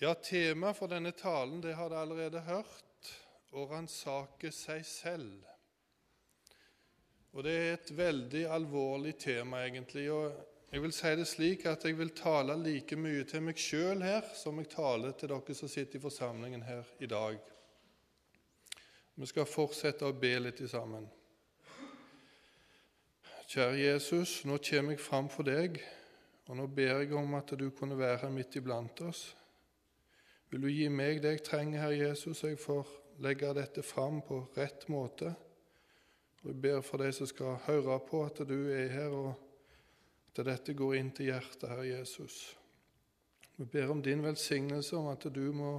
Ja, temaet for denne talen det har dere allerede hørt å ransake seg selv. Og Det er et veldig alvorlig tema, egentlig. og Jeg vil si det slik at jeg vil tale like mye til meg sjøl her som jeg taler til dere som sitter i forsamlingen her i dag. Vi skal fortsette å be litt sammen. Kjære Jesus, nå kommer jeg fram for deg, og nå ber jeg om at du kunne være midt iblant oss. Vil du gi meg det jeg trenger, Herre Jesus, så jeg får legge dette fram på rett måte? Og Jeg ber for de som skal høre på, at du er her, og at dette går inn til hjertet, Herre Jesus. Vi ber om din velsignelse, om at du må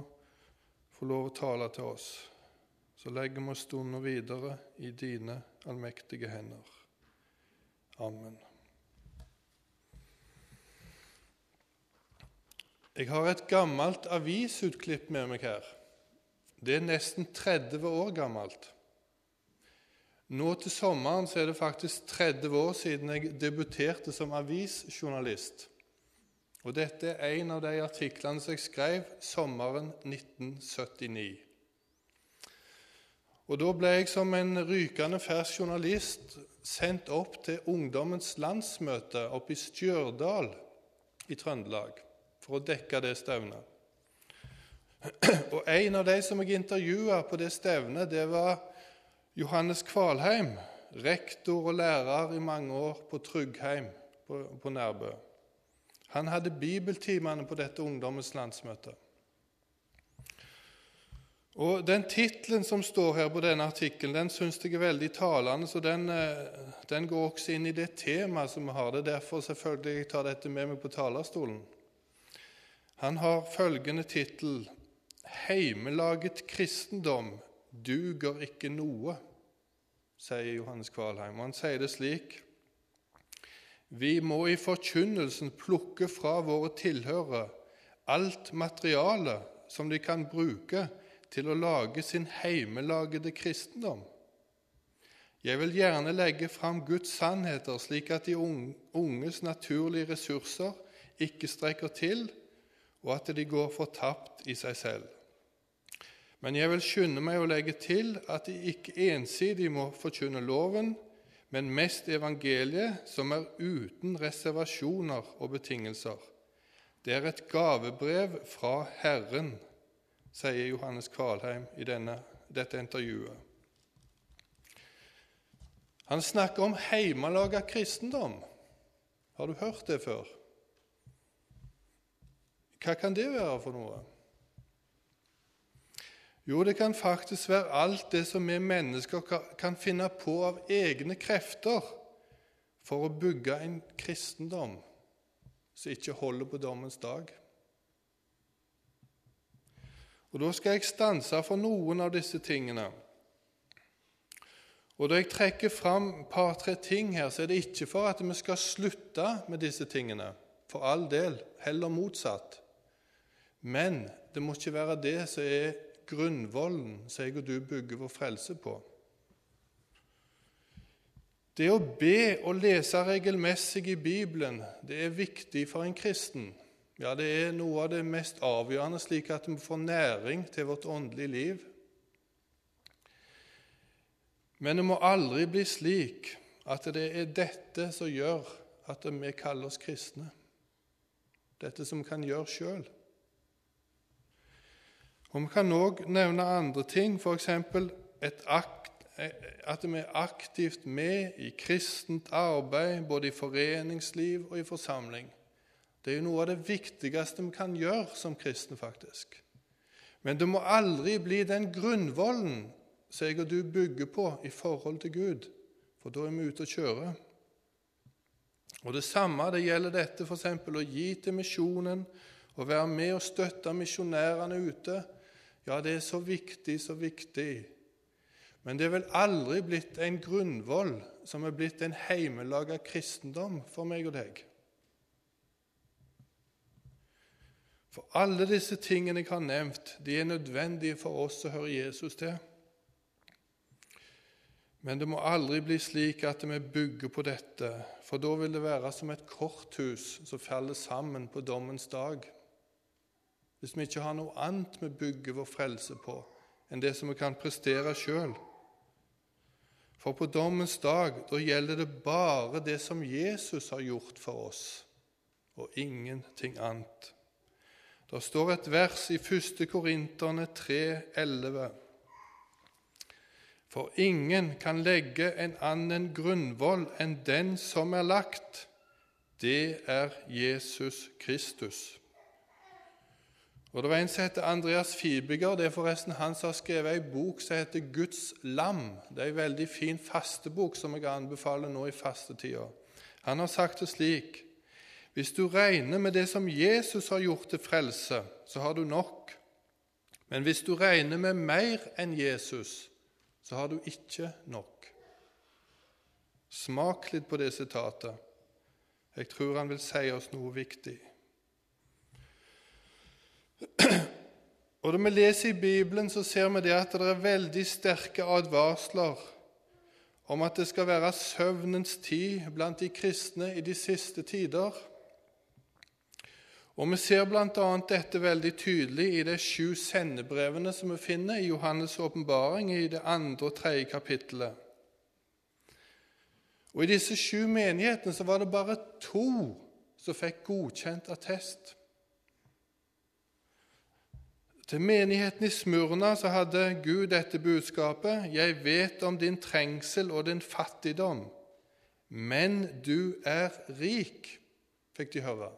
få lov å tale til oss. Så legger vi stunden videre i dine allmektige hender. Amen. Jeg har et gammelt avisutklipp med meg her. Det er nesten 30 år gammelt. Nå til sommeren så er det faktisk 30 år siden jeg debuterte som avisjournalist. Og dette er en av de artiklene som jeg skrev sommeren 1979. Og Da ble jeg som en rykende fersk journalist sendt opp til Ungdommens landsmøte oppe i Stjørdal i Trøndelag for å dekke det stevnet. Og En av de som jeg intervjua på det stevnet, det var Johannes Kvalheim, rektor og lærer i mange år på Tryggheim på, Nærbø. Han hadde bibeltimene på dette ungdommens landsmøte. Og Den tittelen som står her på denne artikkelen, den syns jeg er veldig talende. så den, eh, den, går også inn i det temaet som vi har. Det er derfor selvfølgelig jeg tar dette med meg på talerstolen. Han har følgende tittel 'Heimelaget kristendom duger ikke noe', sier Johannes Kvalheim. Og han sier det slik Vi må i forkynnelsen plukke fra våre tilhørere alt materiale som de kan bruke til å lage sin heimelagede kristendom. Jeg vil gjerne legge fram Guds sannheter, slik at de unges naturlige ressurser ikke strekker til, og at de går fortapt i seg selv. Men jeg vil skynde meg å legge til at de ikke ensidig må forkynne loven, men mest evangeliet, som er uten reservasjoner og betingelser. Det er et gavebrev fra Herren, sier Johannes Kvalheim i denne, dette intervjuet. Han snakker om heimelaga kristendom. Har du hørt det før? Hva kan det være for noe? Jo, det kan faktisk være alt det som vi mennesker kan finne på av egne krefter for å bygge en kristendom som ikke holder på dommens dag. Og Da skal jeg stanse for noen av disse tingene. Og Da jeg trekker fram et par-tre ting her, så er det ikke for at vi skal slutte med disse tingene. For all del, heller motsatt. Men det må ikke være det som er grunnvollen som jeg og du bygger vår frelse på. Det å be og lese regelmessig i Bibelen det er viktig for en kristen. Ja, det er noe av det mest avgjørende, slik at vi får næring til vårt åndelige liv. Men det må aldri bli slik at det er dette som gjør at vi kaller oss kristne. Dette som vi kan gjøre sjøl. Og Vi kan òg nevne andre ting, f.eks. at vi er aktivt med i kristent arbeid, både i foreningsliv og i forsamling. Det er jo noe av det viktigste vi kan gjøre som kristne, faktisk. Men det må aldri bli den grunnvollen som jeg og du bygger på i forhold til Gud, for da er vi ute å kjøre. Og Det samme det gjelder dette f.eks. å gi til misjonen, og være med og støtte misjonærene ute. Ja, det er så viktig, så viktig. Men det er vel aldri blitt en grunnvoll som er blitt en heimelaga kristendom for meg og deg. For alle disse tingene jeg har nevnt, de er nødvendige for oss å høre Jesus til. Men det må aldri bli slik at vi bygger på dette, for da vil det være som et korthus som faller sammen på dommens dag. Hvis vi ikke har noe annet vi bygger vår frelse på enn det som vi kan prestere sjøl. For på dommens dag da gjelder det bare det som Jesus har gjort for oss, og ingenting annet. Det står et vers i 1. Korinterne 3,11. For ingen kan legge en annen grunnvoll enn den som er lagt. Det er Jesus Kristus. Og Det var en som heter Andreas Fibiger. Det er forresten han som har skrevet ei bok som heter Guds lam. Det er ei veldig fin fastebok som jeg anbefaler nå i fastetida. Han har sagt det slik Hvis du regner med det som Jesus har gjort til frelse, så har du nok. Men hvis du regner med mer enn Jesus, så har du ikke nok. Smak litt på det sitatet. Jeg tror han vil si oss noe viktig. Og Når vi leser i Bibelen, så ser vi det at det er veldig sterke advarsler om at det skal være søvnens tid blant de kristne i de siste tider. Og Vi ser bl.a. dette veldig tydelig i de sju sendebrevene som vi finner i Johannes' åpenbaring i det andre og tredje kapittelet. Og I disse sju menighetene så var det bare to som fikk godkjent attest. Til menigheten i Smurna så hadde Gud dette budskapet.: Jeg vet om din trengsel og din fattigdom, men du er rik, fikk de høre.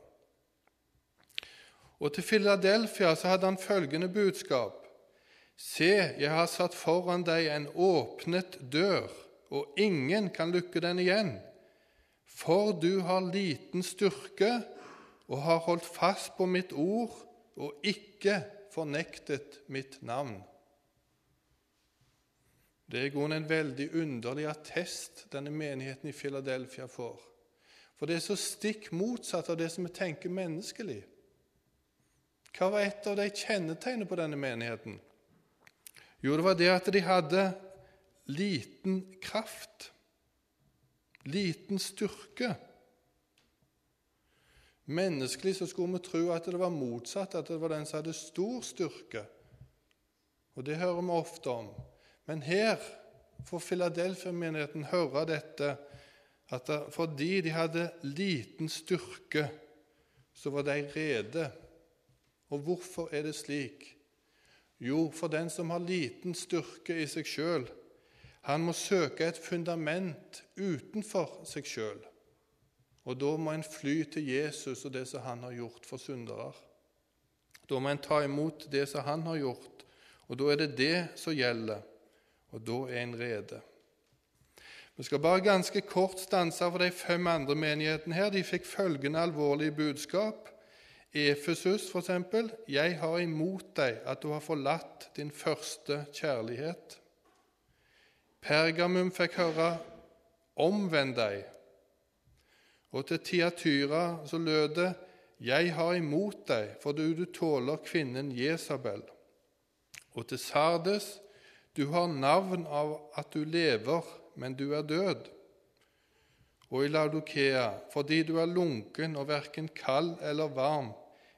Og til Filadelfia så hadde han følgende budskap.: Se, jeg har satt foran deg en åpnet dør, og ingen kan lukke den igjen. For du har liten styrke og har holdt fast på mitt ord og ikke fornektet mitt navn. Det er i grunnen en veldig underlig attest denne menigheten i Filadelfia får. For det er så stikk motsatt av det som vi tenker menneskelig. Hva var et av de kjennetegnene på denne menigheten? Jo, det var det at de hadde liten kraft, liten styrke. Menneskelig så skulle vi tro at det var motsatt, at det var den som hadde stor styrke. Og det hører vi ofte om. Men her får Filadelfia-menigheten høre dette, at fordi de hadde liten styrke, så var de rede. Og hvorfor er det slik? Jo, for den som har liten styrke i seg sjøl, han må søke et fundament utenfor seg sjøl. Og da må en fly til Jesus og det som han har gjort for syndere. Da må en ta imot det som han har gjort, og da er det det som gjelder, og da er en rede. Vi skal bare ganske kort stanse for de fem andre menighetene her. De fikk følgende alvorlige budskap. Efesus, f.eks.: Jeg har imot deg at du har forlatt din første kjærlighet. Pergamum fikk høre 'Omvend deg'. Og til Tiatyra så lød det 'Jeg har imot deg fordi du tåler kvinnen Jesabel'. Og til Sardes 'Du har navn av at du lever, men du er død'. Og i Laudokea 'Fordi du er lunken og verken kald eller varm,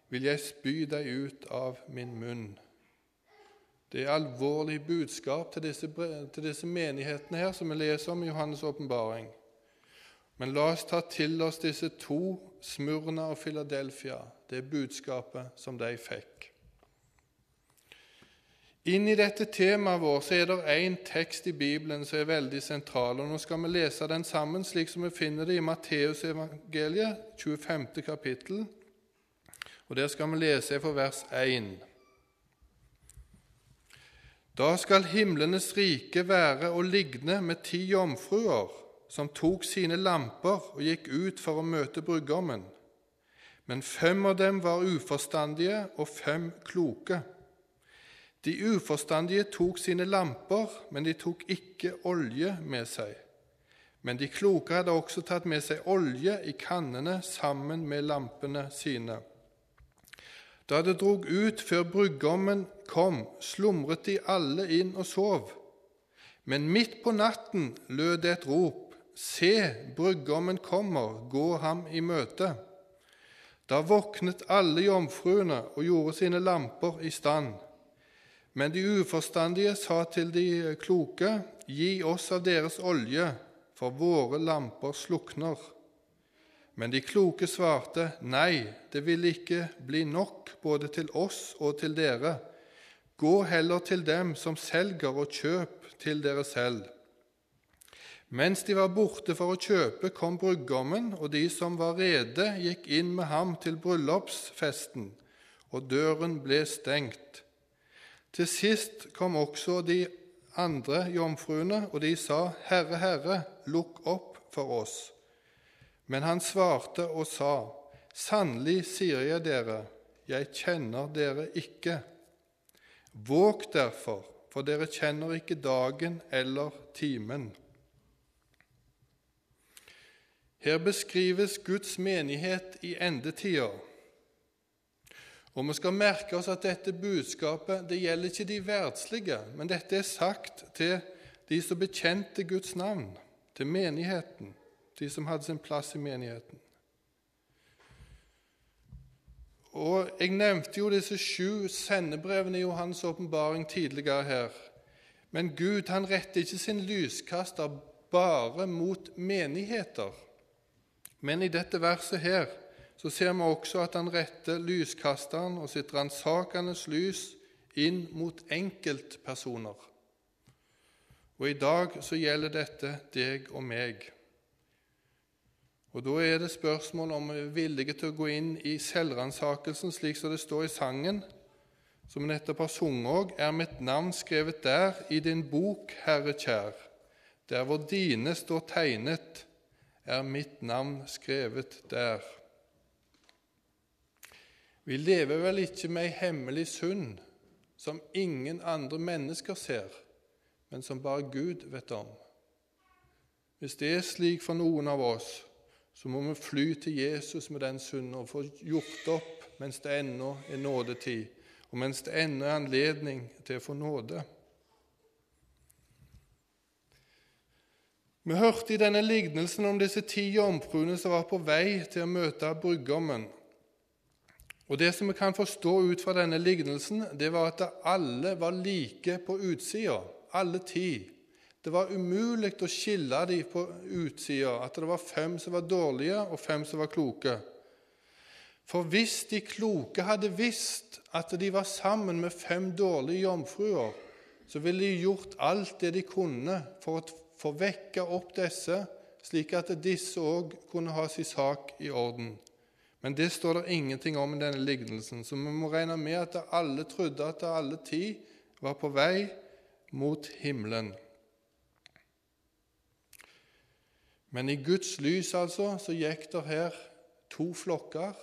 vil jeg spy deg ut av min munn'. Det er alvorlig budskap til disse, til disse menighetene her som vi leser om i Johannes' åpenbaring. Men la oss ta til oss disse to, Smurna og Filadelfia, det budskapet som de fikk. Inn i dette temaet vårt så er det én tekst i Bibelen som er veldig sentral. og Nå skal vi lese den sammen, slik som vi finner det i Matteusevangeliet, 25. kapittel. Og Der skal vi lese fra vers 1. Da skal himlenes rike være å ligne med ti jomfruer som tok sine lamper og gikk ut for å møte brudgommen. Men fem av dem var uforstandige og fem kloke. De uforstandige tok sine lamper, men de tok ikke olje med seg. Men de kloke hadde også tatt med seg olje i kannene sammen med lampene sine. Da det drog ut før brudgommen kom, slumret de alle inn og sov. Men midt på natten lød det et rop. Se, brudgommen kommer, gå ham i møte. Da våknet alle jomfruene og gjorde sine lamper i stand. Men de uforstandige sa til de kloke, Gi oss av deres olje, for våre lamper slukner. Men de kloke svarte, Nei, det vil ikke bli nok både til oss og til dere. Gå heller til dem som selger, og kjøp til dere selv. Mens de var borte for å kjøpe, kom brudgommen, og de som var rede, gikk inn med ham til bryllupsfesten, og døren ble stengt. Til sist kom også de andre jomfruene, og de sa, Herre, Herre, lukk opp for oss. Men han svarte og sa, Sannelig sier jeg dere, jeg kjenner dere ikke. Våg derfor, for dere kjenner ikke dagen eller timen. Her beskrives Guds menighet i endetida. Og vi skal merke oss at dette budskapet det gjelder ikke de verdslige, men dette er sagt til de som bekjente Guds navn, til menigheten, de som hadde sin plass i menigheten. Og Jeg nevnte jo disse sju sendebrevene i Johans åpenbaring tidligere her. Men Gud han retter ikke sin lyskaster bare mot menigheter. Men i dette verset her så ser vi også at han retter lyskasteren og sitt ransakende lys inn mot enkeltpersoner. Og i dag så gjelder dette deg og meg. Og Da er det spørsmål om vi er villige til å gå inn i selvransakelsen, slik som det står i sangen, som vi nettopp har sunget òg. Er mitt navn skrevet der i din bok, Herre kjær, der hvor dine står tegnet, er mitt navn skrevet der. Vi lever vel ikke med ei hemmelig synd som ingen andre mennesker ser, men som bare Gud vet om. Hvis det er slik for noen av oss, så må vi fly til Jesus med den synden og få gjort opp mens det ennå er nådetid, og mens det ennå er anledning til å få nåde. Vi hørte i denne lignelsen om disse ti jomfruene som var på vei til å møte brudgommen. Og Det som vi kan forstå ut fra denne lignelsen, det var at alle var like på utsida, alle ti. Det var umulig å skille dem på utsida, at det var fem som var dårlige, og fem som var kloke. For hvis de kloke hadde visst at de var sammen med fem dårlige jomfruer, så ville de gjort alt det de kunne for å få vekke opp disse, slik at disse òg kunne ha sin sak i orden. Men det står det ingenting om i denne lignelsen, så vi må regne med at alle trodde at alle ti var på vei mot himmelen. Men i Guds lys altså, så gikk det her to flokker.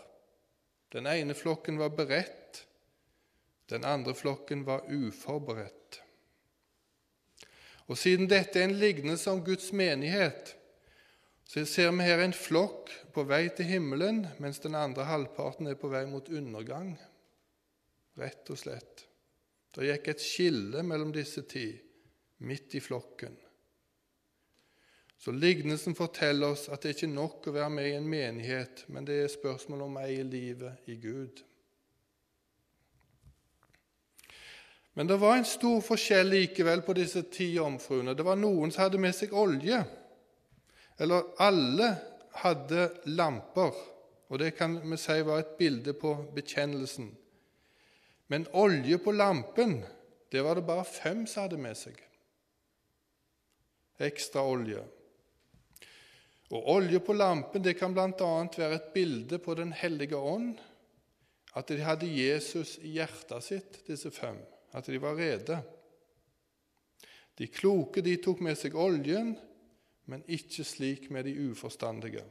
Den ene flokken var beredt, den andre flokken var uforberedt. Og Siden dette er en lignelse om Guds menighet, så ser vi her en flokk på vei til himmelen, mens den andre halvparten er på vei mot undergang, rett og slett. Det gikk et skille mellom disse ti, midt i flokken. Så Lignelsen forteller oss at det ikke er nok å være med i en menighet, men det er spørsmål om å eie livet i Gud. Men det var en stor forskjell likevel på disse ti jomfruene. Det var noen som hadde med seg olje. Eller alle hadde lamper, og det kan vi si var et bilde på bekjennelsen. Men olje på lampen, det var det bare fem som hadde med seg. Ekstra olje. Og olje på lampen det kan bl.a. være et bilde på Den hellige ånd, at de hadde Jesus i hjertet sitt, disse fem at de var rede. De kloke de tok med seg oljen, men ikke slik med de uforstandige.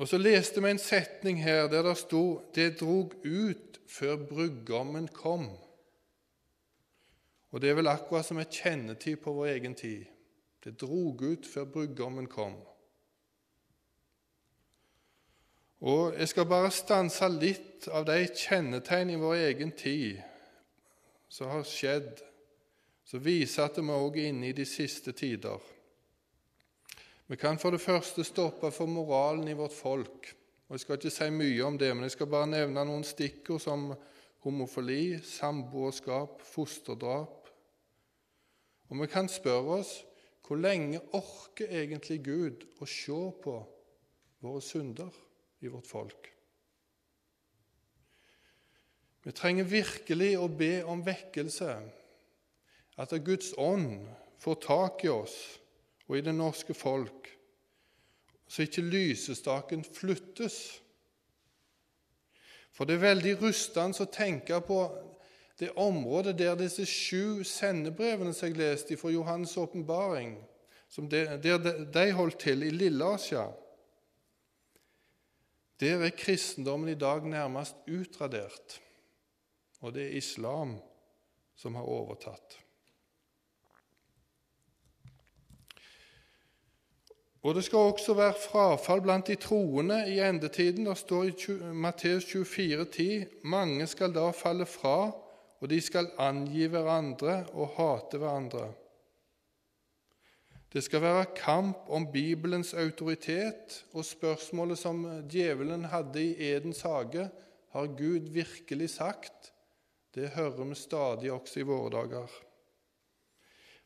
Og Så leste vi en setning her der det sto 'Det drog ut før brudgommen kom'. Og Det er vel akkurat som et kjennetid på vår egen tid. Det drog ut før brudgommen kom. Og Jeg skal bare stanse litt av de kjennetegn i vår egen tid som har skjedd, som viser at vi òg er inne i de siste tider. Vi kan for det første stoppe for moralen i vårt folk. Og Jeg skal ikke si mye om det, men jeg skal bare nevne noen stikkord som homofili, samboerskap, fosterdrap. Og vi kan spørre oss hvor lenge orker egentlig Gud å se på våre synder i vårt folk? Vi trenger virkelig å be om vekkelse, at Guds ånd får tak i oss og i det norske folk, så ikke lysestaken flyttes. For det er veldig rustende å tenke på det området der disse sju sendebrevene som jeg leste fra Johannes' åpenbaring, der de holdt til i Lille-Asia Der er kristendommen i dag nærmest utradert, og det er islam som har overtatt. Og det skal også være frafall blant de troende i endetiden. Det står i Matteus 24, 10, Mange skal da falle fra, og de skal angi hverandre og hate hverandre. Det skal være kamp om Bibelens autoritet, og spørsmålet som djevelen hadde i Edens hage, har Gud virkelig sagt? Det hører vi stadig også i våre dager.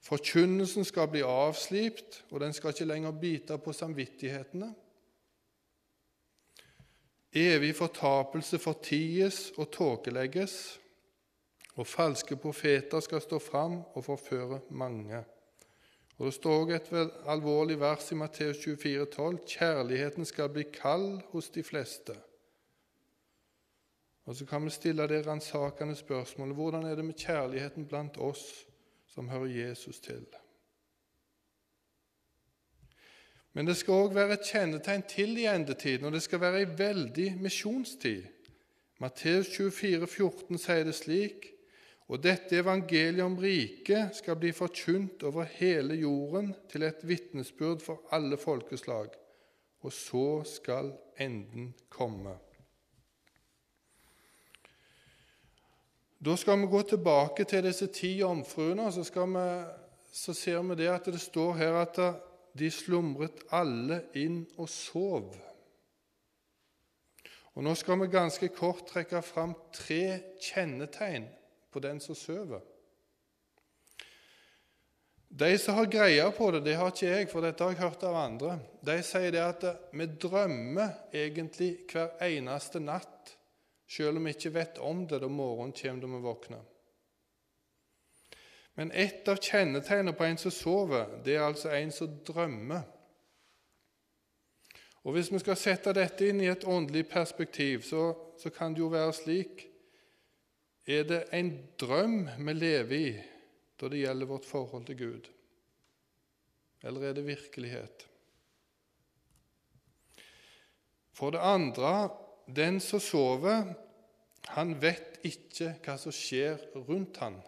Forkynnelsen skal bli avslipt, og den skal ikke lenger bite på samvittighetene. Evig fortapelse forties og tåkelegges, og falske profeter skal stå fram og forføre mange. Og Det står også et alvorlig vers i Matteus 24, 12. Kjærligheten skal bli kald hos de fleste. Og Så kan vi stille det ransakende spørsmålet hvordan er det med kjærligheten blant oss som hører Jesus til. Men det skal òg være et kjennetegn til i endetiden, og det skal være ei veldig misjonstid. Matteus 24, 14 sier det slik.: Og dette evangeliet om riket skal bli forkynt over hele jorden til et vitnesbyrd for alle folkeslag, og så skal enden komme. Da skal vi gå tilbake til disse ti jomfruene, så, så ser vi det at det står her at de slumret alle inn og sov. Og Nå skal vi ganske kort trekke fram tre kjennetegn på den som sover. De som har greia på det, det har ikke jeg, for dette har jeg hørt av andre. De sier det at vi drømmer egentlig hver eneste natt selv om vi ikke vet om det da morgenen kommer da vi våkner. Men et av kjennetegnene på en som sover, det er altså en som drømmer. Og Hvis vi skal sette dette inn i et åndelig perspektiv, så, så kan det jo være slik Er det en drøm vi lever i da det gjelder vårt forhold til Gud? Eller er det virkelighet? For det andre den som sover, han vet ikke hva som skjer rundt han.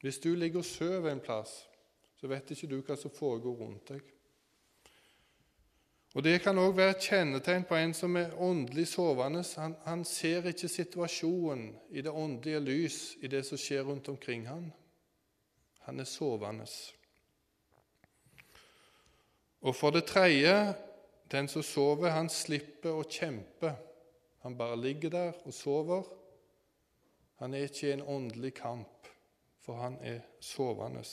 Hvis du ligger og sover en plass, så vet ikke du hva som foregår rundt deg. Og Det kan òg være et kjennetegn på en som er åndelig sovende. Han, han, ser ikke situasjonen i det åndelige lys i det som skjer rundt omkring han. Han er sovende. Og for det tredje den som sover, han slipper å kjempe. Han bare ligger der og sover. Han er ikke i en åndelig kamp, for han er sovende.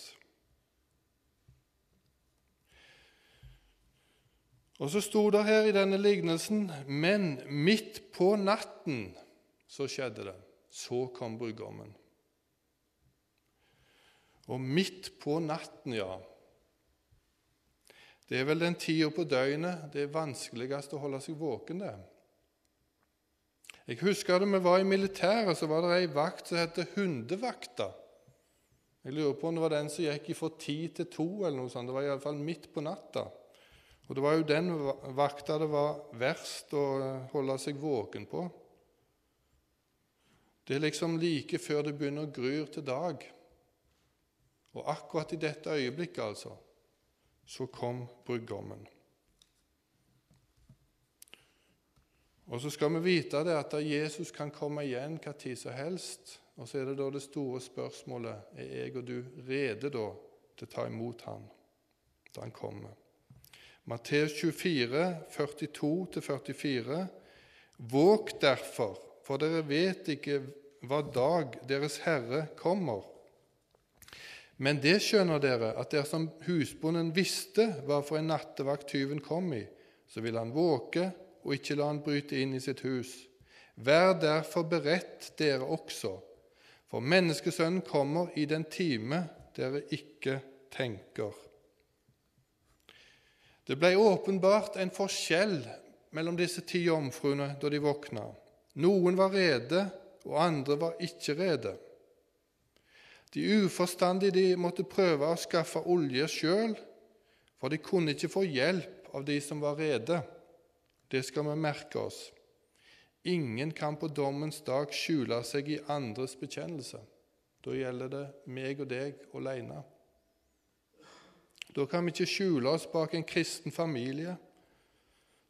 Og så sto det her i denne lignelsen Men midt på natten så skjedde det. Så kom brudgommen. Og midt på natten, ja, det er vel den tida på døgnet det er vanskeligst å holde seg våken. det. Jeg husker da vi var i militæret, så var det ei vakt som het hundevakta. Jeg lurer på om det var den som gikk fra ti til to, eller noe sånt. Det var iallfall midt på natta. Og det var jo den vakta det var verst å holde seg våken på. Det er liksom like før det begynner å gryr til dag. Og akkurat i dette øyeblikket, altså, så kom brudgommen. Og så skal vi vite det at Jesus kan komme igjen hva tid som helst. Og så er det da det store spørsmålet er jeg og du rede da til å ta imot ham. da han kommer. Matteus 24, 42-44. Våg derfor, for dere vet ikke hva dag Deres Herre kommer. Men det skjønner dere, at dersom husbonden visste hva for en nattevakt tyven kom i, så ville han våke og ikke la han bryte inn i sitt hus. Vær derfor beredt, dere også, for menneskesønnen kommer i den time dere ikke tenker. Det ble åpenbart en forskjell mellom disse ti jomfruene da de våkna. Noen var rede, og andre var ikke rede. De uforstandige de måtte prøve å skaffe olje sjøl, for de kunne ikke få hjelp av de som var rede. Det skal vi merke oss. Ingen kan på dommens dag skjule seg i andres bekjennelse. Da gjelder det meg og deg alene. Da kan vi ikke skjule oss bak en kristen familie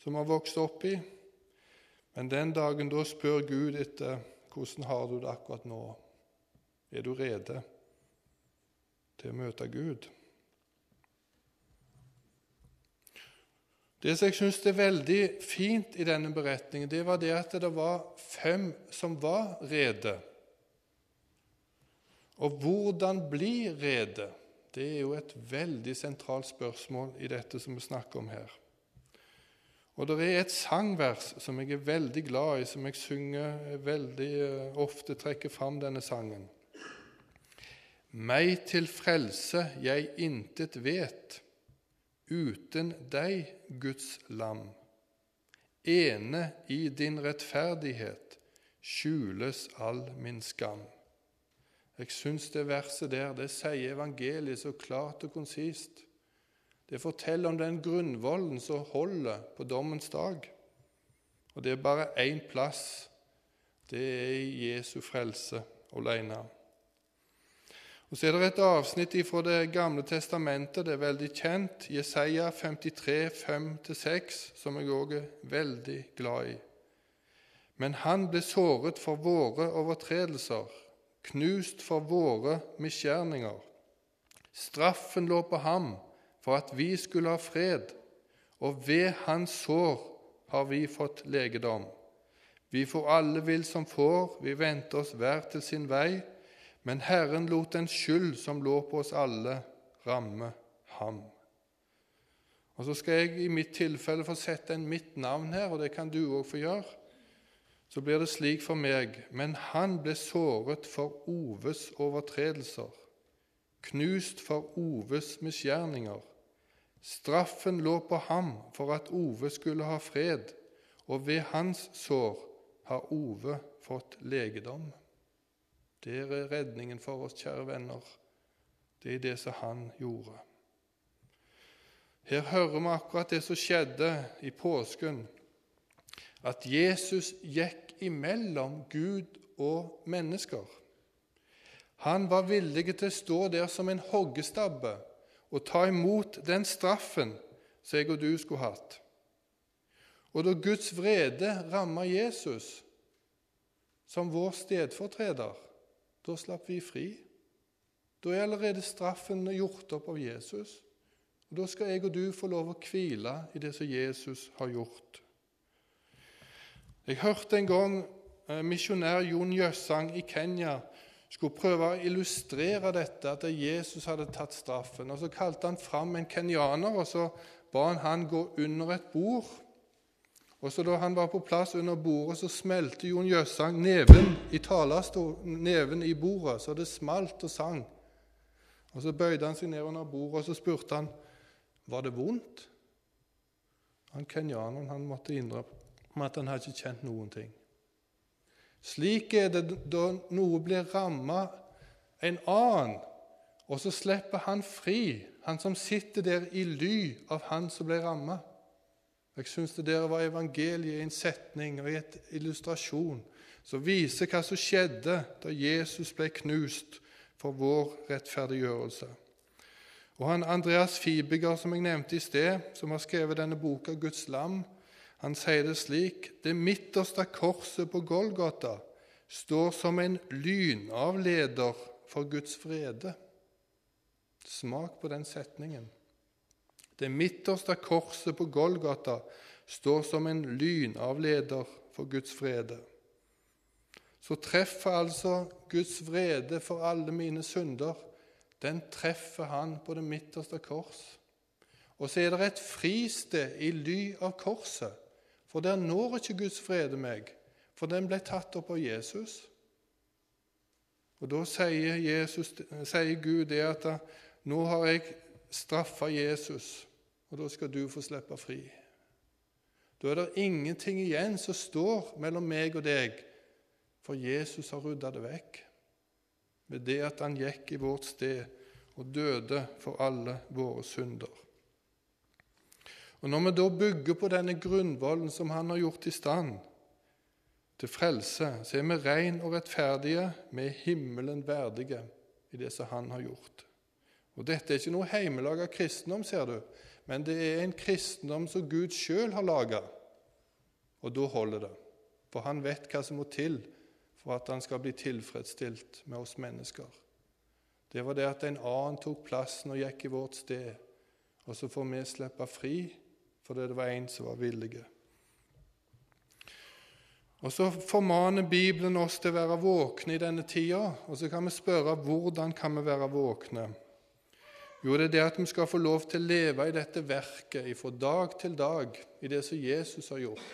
som har vokst opp i. Men den dagen da spør Gud etter hvordan har du det akkurat nå. Er du rede til å møte Gud? Det som jeg syns er veldig fint i denne beretningen, det var det at det var fem som var rede. Og hvordan bli rede? Det er jo et veldig sentralt spørsmål i dette som vi snakker om her. Og det er et sangvers som jeg er veldig glad i, som jeg synger veldig eh, ofte trekker fram denne sangen. Meg til frelse jeg intet vet, uten deg, Guds lam. Ene i din rettferdighet skjules all min skam. Jeg syns det verset der det sier evangeliet så klart og konsist. Det forteller om den grunnvollen som holder på dommens dag. Og det er bare én plass. Det er i Jesu frelse alene. Og Så er det et avsnitt fra Det gamle testamentet, det er veldig kjent, Jesaja 53, 5-6, som jeg òg er veldig glad i. Men han ble såret for våre overtredelser knust for våre misgjerninger. Straffen lå på ham for at vi skulle ha fred, og ved hans sår har vi fått legedom. Vi får alle vill som får, vi venter oss hver til sin vei, men Herren lot den skyld som lå på oss alle, ramme ham. Og Så skal jeg i mitt tilfelle få sette en mitt navn her, og det kan du òg få gjøre så blir det slik for meg, men han ble såret for Oves overtredelser, knust for Oves misgjerninger. Straffen lå på ham for at Ove skulle ha fred, og ved hans sår har Ove fått legedom. Det er redningen for oss, kjære venner. Det er det som han gjorde. Her hører vi akkurat det som skjedde i påsken at Jesus gikk imellom Gud og mennesker. Han var villig til å stå der som en hoggestabbe og ta imot den straffen som jeg og du skulle hatt. Og da Guds vrede ramma Jesus som vår stedfortreder, da slapp vi fri. Da er allerede straffen gjort opp av Jesus. Og Da skal jeg og du få lov å hvile i det som Jesus har gjort. Jeg hørte en gang eh, misjonær Jon Jøssang i Kenya skulle prøve å illustrere dette, at Jesus hadde tatt straffen. Og Så kalte han fram en kenyaner og så ba han han gå under et bord. Og så Da han var på plass under bordet, så smelte Jon Jøssang neven i neven i bordet, så det smalt og sang. Og Så bøyde han seg ned under bordet og så spurte han var det vondt. Han kenyaneren han måtte innrømme om at han har ikke kjent noen ting. Slik er det da noe blir ramma en annen, og så slipper han fri, han som sitter der i ly av han som ble ramma. Jeg syns det der var evangeliet i en setning og i et illustrasjon som viser hva som skjedde da Jesus ble knust for vår rettferdiggjørelse. Og han Andreas Fibiger, som jeg nevnte i sted, som har skrevet denne boka 'Guds lam', han sier det slik Det midterste korset på Golgata står som en lynavleder for Guds vrede. Smak på den setningen. Det midterste korset på Golgata står som en lynavleder for Guds vrede. Så treffer altså Guds vrede for alle mine synder. Den treffer han på det midterste kors. Og så er det et fristed i ly av korset, for der når ikke Guds frede meg, for den ble tatt opp av Jesus. Og Da sier, Jesus, sier Gud det at nå har jeg straffa Jesus, og da skal du få slippe fri. Da er det ingenting igjen som står mellom meg og deg, for Jesus har rydda det vekk ved det at han gikk i vårt sted og døde for alle våre synder. Og Når vi da bygger på denne grunnvollen som han har gjort i stand til frelse, så er vi ren og rettferdige, vi er himmelen verdige i det som han har gjort. Og Dette er ikke noe heimelaga kristendom, ser du, men det er en kristendom som Gud sjøl har laga. Og da holder det, for han vet hva som må til for at han skal bli tilfredsstilt med oss mennesker. Det var det at en annen tok plassen og gikk i vårt sted, og så får vi slippe fri fordi det var en som var villige. Og Så formaner Bibelen oss til å være våkne i denne tida, og så kan vi spørre hvordan kan vi være våkne. Jo, det er det at vi skal få lov til å leve i dette verket fra dag til dag, i det som Jesus har gjort.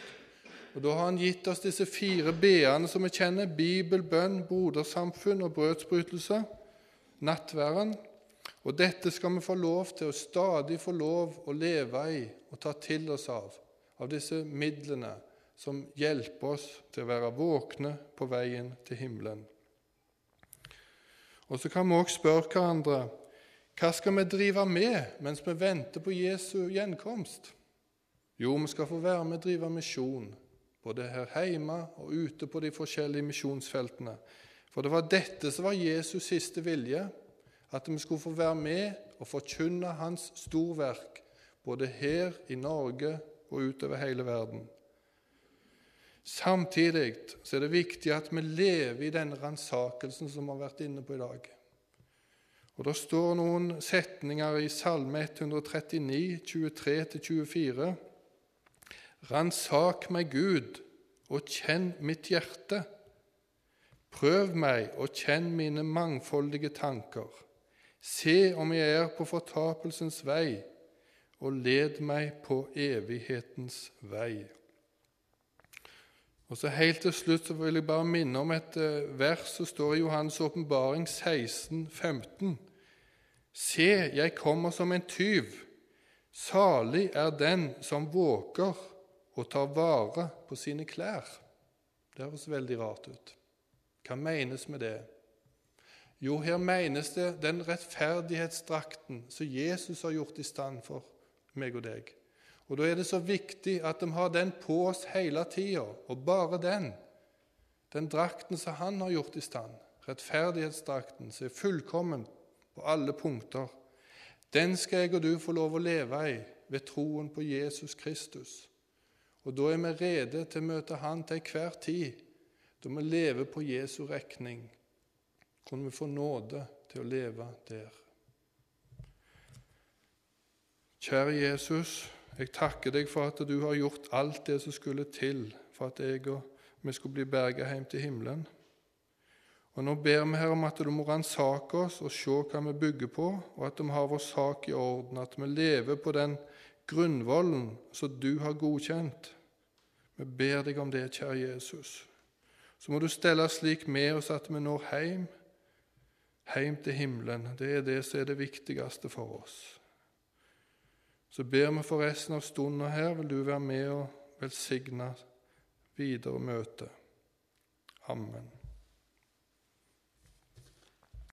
Og Da har han gitt oss disse fire b-ene som vi kjenner Bibel, bønn, brodersamfunn og brødsbrytelse, nattværen. Og dette skal vi få lov til å stadig få lov å leve i og ta til oss av, av disse midlene som hjelper oss til å være våkne på veien til himmelen. Og Så kan vi også spørre hverandre hva skal vi drive med mens vi venter på Jesu gjenkomst? Jo, vi skal få være med og drive misjon, både her hjemme og ute på de forskjellige misjonsfeltene. For det var dette som var Jesus' siste vilje, at vi skulle få være med og forkynne hans storverk, både her i Norge og utover hele verden. Samtidig så er det viktig at vi lever i denne ransakelsen som vi har vært inne på i dag. Og Det står noen setninger i Salme 139, 23-24. Ransak meg, Gud, og kjenn mitt hjerte. Prøv meg og kjenn mine mangfoldige tanker. Se om jeg er på fortapelsens vei, og led meg på evighetens vei. Og så Helt til slutt så vil jeg bare minne om et eh, vers som står i Johannes' åpenbaring 16, 15. Se, jeg kommer som en tyv. Salig er den som våker og tar vare på sine klær. Det høres veldig rart ut. Hva menes med det? Jo, her menes det den rettferdighetsdrakten som Jesus har gjort i stand for meg og deg. Og Da er det så viktig at de har den på oss hele tida, og bare den. Den drakten som han har gjort i stand, rettferdighetsdrakten, som er fullkommen på alle punkter. Den skal jeg og du få lov å leve i ved troen på Jesus Kristus. Og Da er vi rede til å møte Han til enhver tid. Da vi lever på Jesu regning, kunne vi få nåde til å leve der. Kjære Jesus. Jeg takker deg for at du har gjort alt det som skulle til for at jeg og vi skulle bli berget hjem til himmelen. Og Nå ber vi her om at du må ransake oss og se hva vi bygger på, og at vi har vår sak i orden, at vi lever på den grunnvollen som du har godkjent. Vi ber deg om det, kjære Jesus. Så må du stelle slik med oss at vi når hjem, hjem til himmelen. Det er det som er det viktigste for oss. Så ber vi for resten av stunden her, vil du være med og velsigne videre møte. Amen.